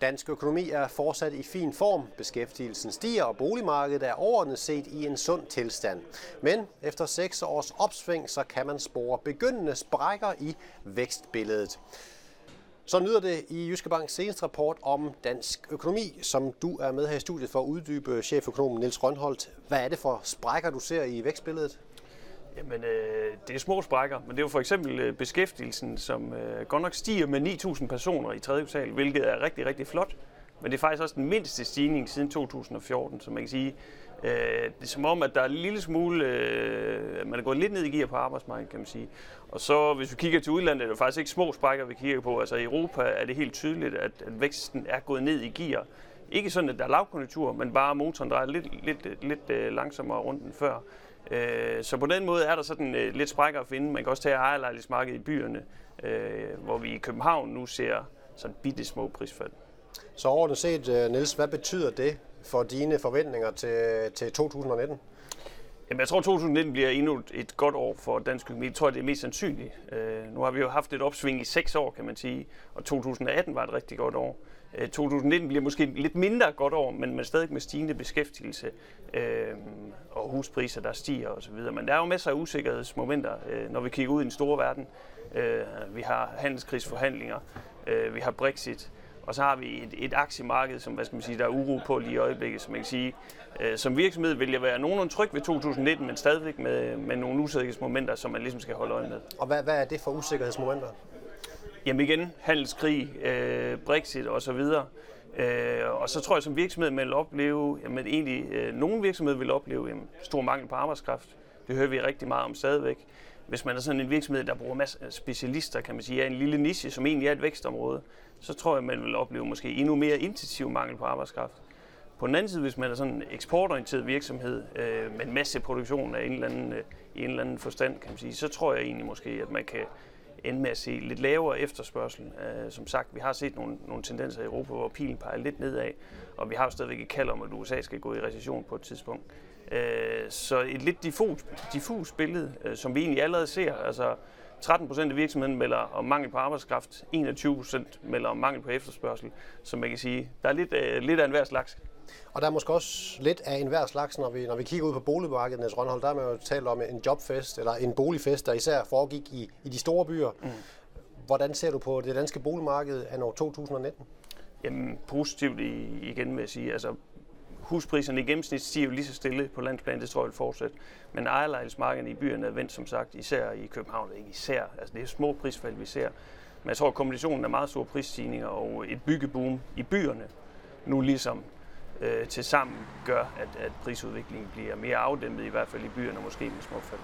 Dansk økonomi er fortsat i fin form. Beskæftigelsen stiger, og boligmarkedet er overordnet set i en sund tilstand. Men efter seks års opsving, så kan man spore begyndende sprækker i vækstbilledet. Så nyder det i Jyske Banks seneste rapport om dansk økonomi, som du er med her i studiet for at uddybe cheføkonomen Niels Rønholdt. Hvad er det for sprækker, du ser i vækstbilledet? Jamen, øh, det er små sprækker, men det er jo for eksempel øh, beskæftigelsen, som øh, godt nok stiger med 9.000 personer i tredje kvartal, hvilket er rigtig, rigtig flot. Men det er faktisk også den mindste stigning siden 2014, så man kan sige, øh, det er som om, at der er en lille smule, øh, man er gået lidt ned i gear på arbejdsmarkedet, kan man sige. Og så, hvis vi kigger til udlandet, er det faktisk ikke små sprækker, vi kigger på. Altså i Europa er det helt tydeligt, at, at væksten er gået ned i gear. Ikke sådan, at der er lavkonjunktur, men bare motoren drejer lidt, lidt, lidt øh, langsommere rundt end før. Øh, så på den måde er der sådan øh, lidt sprækker at finde. Man kan også tage ejerlejlighedsmarkedet i byerne, hvor vi i København nu ser sådan bitte små prisfald. Så overordnet set, Niels, hvad betyder det for dine forventninger til, til 2019? Jamen, jeg tror, 2019 bliver endnu et godt år for dansk økonomi. Jeg tror, det er mest sandsynligt. Øh, nu har vi jo haft et opsving i seks år, kan man sige, og 2018 var et rigtig godt år. Øh, 2019 bliver måske lidt mindre godt år, men, med stadig med stigende beskæftigelse øh, og huspriser, der stiger osv. Men der er jo masser af usikkerhedsmomenter, øh, når vi kigger ud i den store verden. Øh, vi har handelskrigsforhandlinger, øh, vi har Brexit, og så har vi et, et aktiemarked, som hvad skal man sige, der er uro på lige i øjeblikket, som man kan sige. Øh, som virksomhed vil jeg være nogenlunde tryg ved 2019, men stadigvæk med, med nogle usikkerhedsmomenter, som man ligesom skal holde øje med. Og hvad, hvad er det for usikkerhedsmomenter? Jamen igen, handelskrig, øh, Brexit osv. Øh, og så tror jeg, som virksomhed vil opleve, jamen egentlig, øh, nogle virksomheder vil opleve en stor mangel på arbejdskraft. Det hører vi rigtig meget om stadigvæk. Hvis man er sådan en virksomhed, der bruger masser af specialister, kan man sige, er en lille niche, som egentlig er et vækstområde, så tror jeg, man vil opleve måske endnu mere intensiv mangel på arbejdskraft. På den anden side, hvis man er sådan en eksportorienteret virksomhed øh, med en masse produktion af en eller anden, øh, i en eller anden forstand, kan man sige, så tror jeg egentlig måske, at man kan ende med at se lidt lavere efterspørgsel. Øh, som sagt, vi har set nogle, nogle tendenser i Europa, hvor pilen peger lidt nedad, og vi har jo stadigvæk et kald om, at USA skal gå i recession på et tidspunkt. Uh, så et lidt diffus, diffus billede, uh, som vi egentlig allerede ser. Altså 13 procent af virksomheden melder om mangel på arbejdskraft, 21 procent melder om mangel på efterspørgsel, så man kan sige, der er lidt, uh, lidt af enhver slags. Og der er måske også lidt af enhver slags, når vi, når vi kigger ud på boligmarkedet, Niels Rønhold, der har man jo talt om en jobfest, eller en boligfest, der især foregik i, i de store byer. Mm. Hvordan ser du på det danske boligmarked af år 2019? Jamen, positivt igen vil jeg sige. Altså, huspriserne i gennemsnit stiger jo lige så stille på landsplan, det tror jeg vil fortsætte. Men ejerlejlighedsmarkedet i byerne er vendt, som sagt, især i København, ikke især. Altså, det er små prisfald, vi ser. Men jeg tror, at kombinationen af meget store prisstigninger og et byggeboom i byerne nu ligesom øh, til sammen gør, at, at prisudviklingen bliver mere afdæmpet, i hvert fald i byerne, måske med små fald.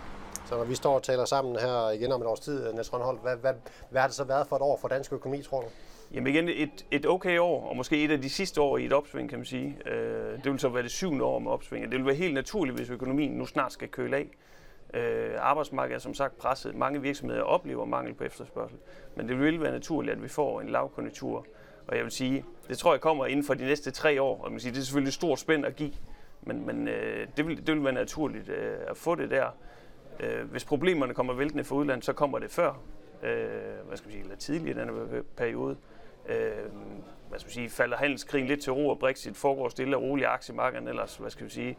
Så når vi står og taler sammen her igen om et års tid, Niels Rønholdt, hvad, hvad, hvad har det så været for et år for dansk økonomi, tror du? Jamen igen, et, et okay år, og måske et af de sidste år i et opsving, kan man sige. Øh, det vil så være det syvende år med opsving. Det vil være helt naturligt, hvis økonomien nu snart skal køle af. Øh, arbejdsmarkedet er som sagt presset. Mange virksomheder oplever mangel på efterspørgsel. Men det vil være naturligt, at vi får en lavkonjunktur, og jeg vil sige, det tror jeg kommer inden for de næste tre år. Og man sige, det er selvfølgelig et stort spænd at give, men, men øh, det, vil, det vil være naturligt øh, at få det der. Øh, hvis problemerne kommer væltende fra udlandet, så kommer det før, øh, hvad skal man sige, eller tidligere i denne periode. Øh, hvad skal man sige, falder handelskrigen lidt til ro, og Brexit foregår stille og roligt i aktiemarkedet, ellers, hvad skal vi sige,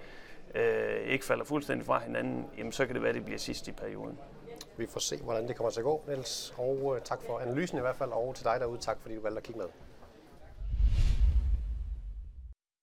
øh, ikke falder fuldstændig fra hinanden, jamen så kan det være, at det bliver sidst i perioden. Vi får se, hvordan det kommer til at gå, Niels. Og øh, tak for analysen i hvert fald, og til dig derude, tak fordi du valgte at kigge med.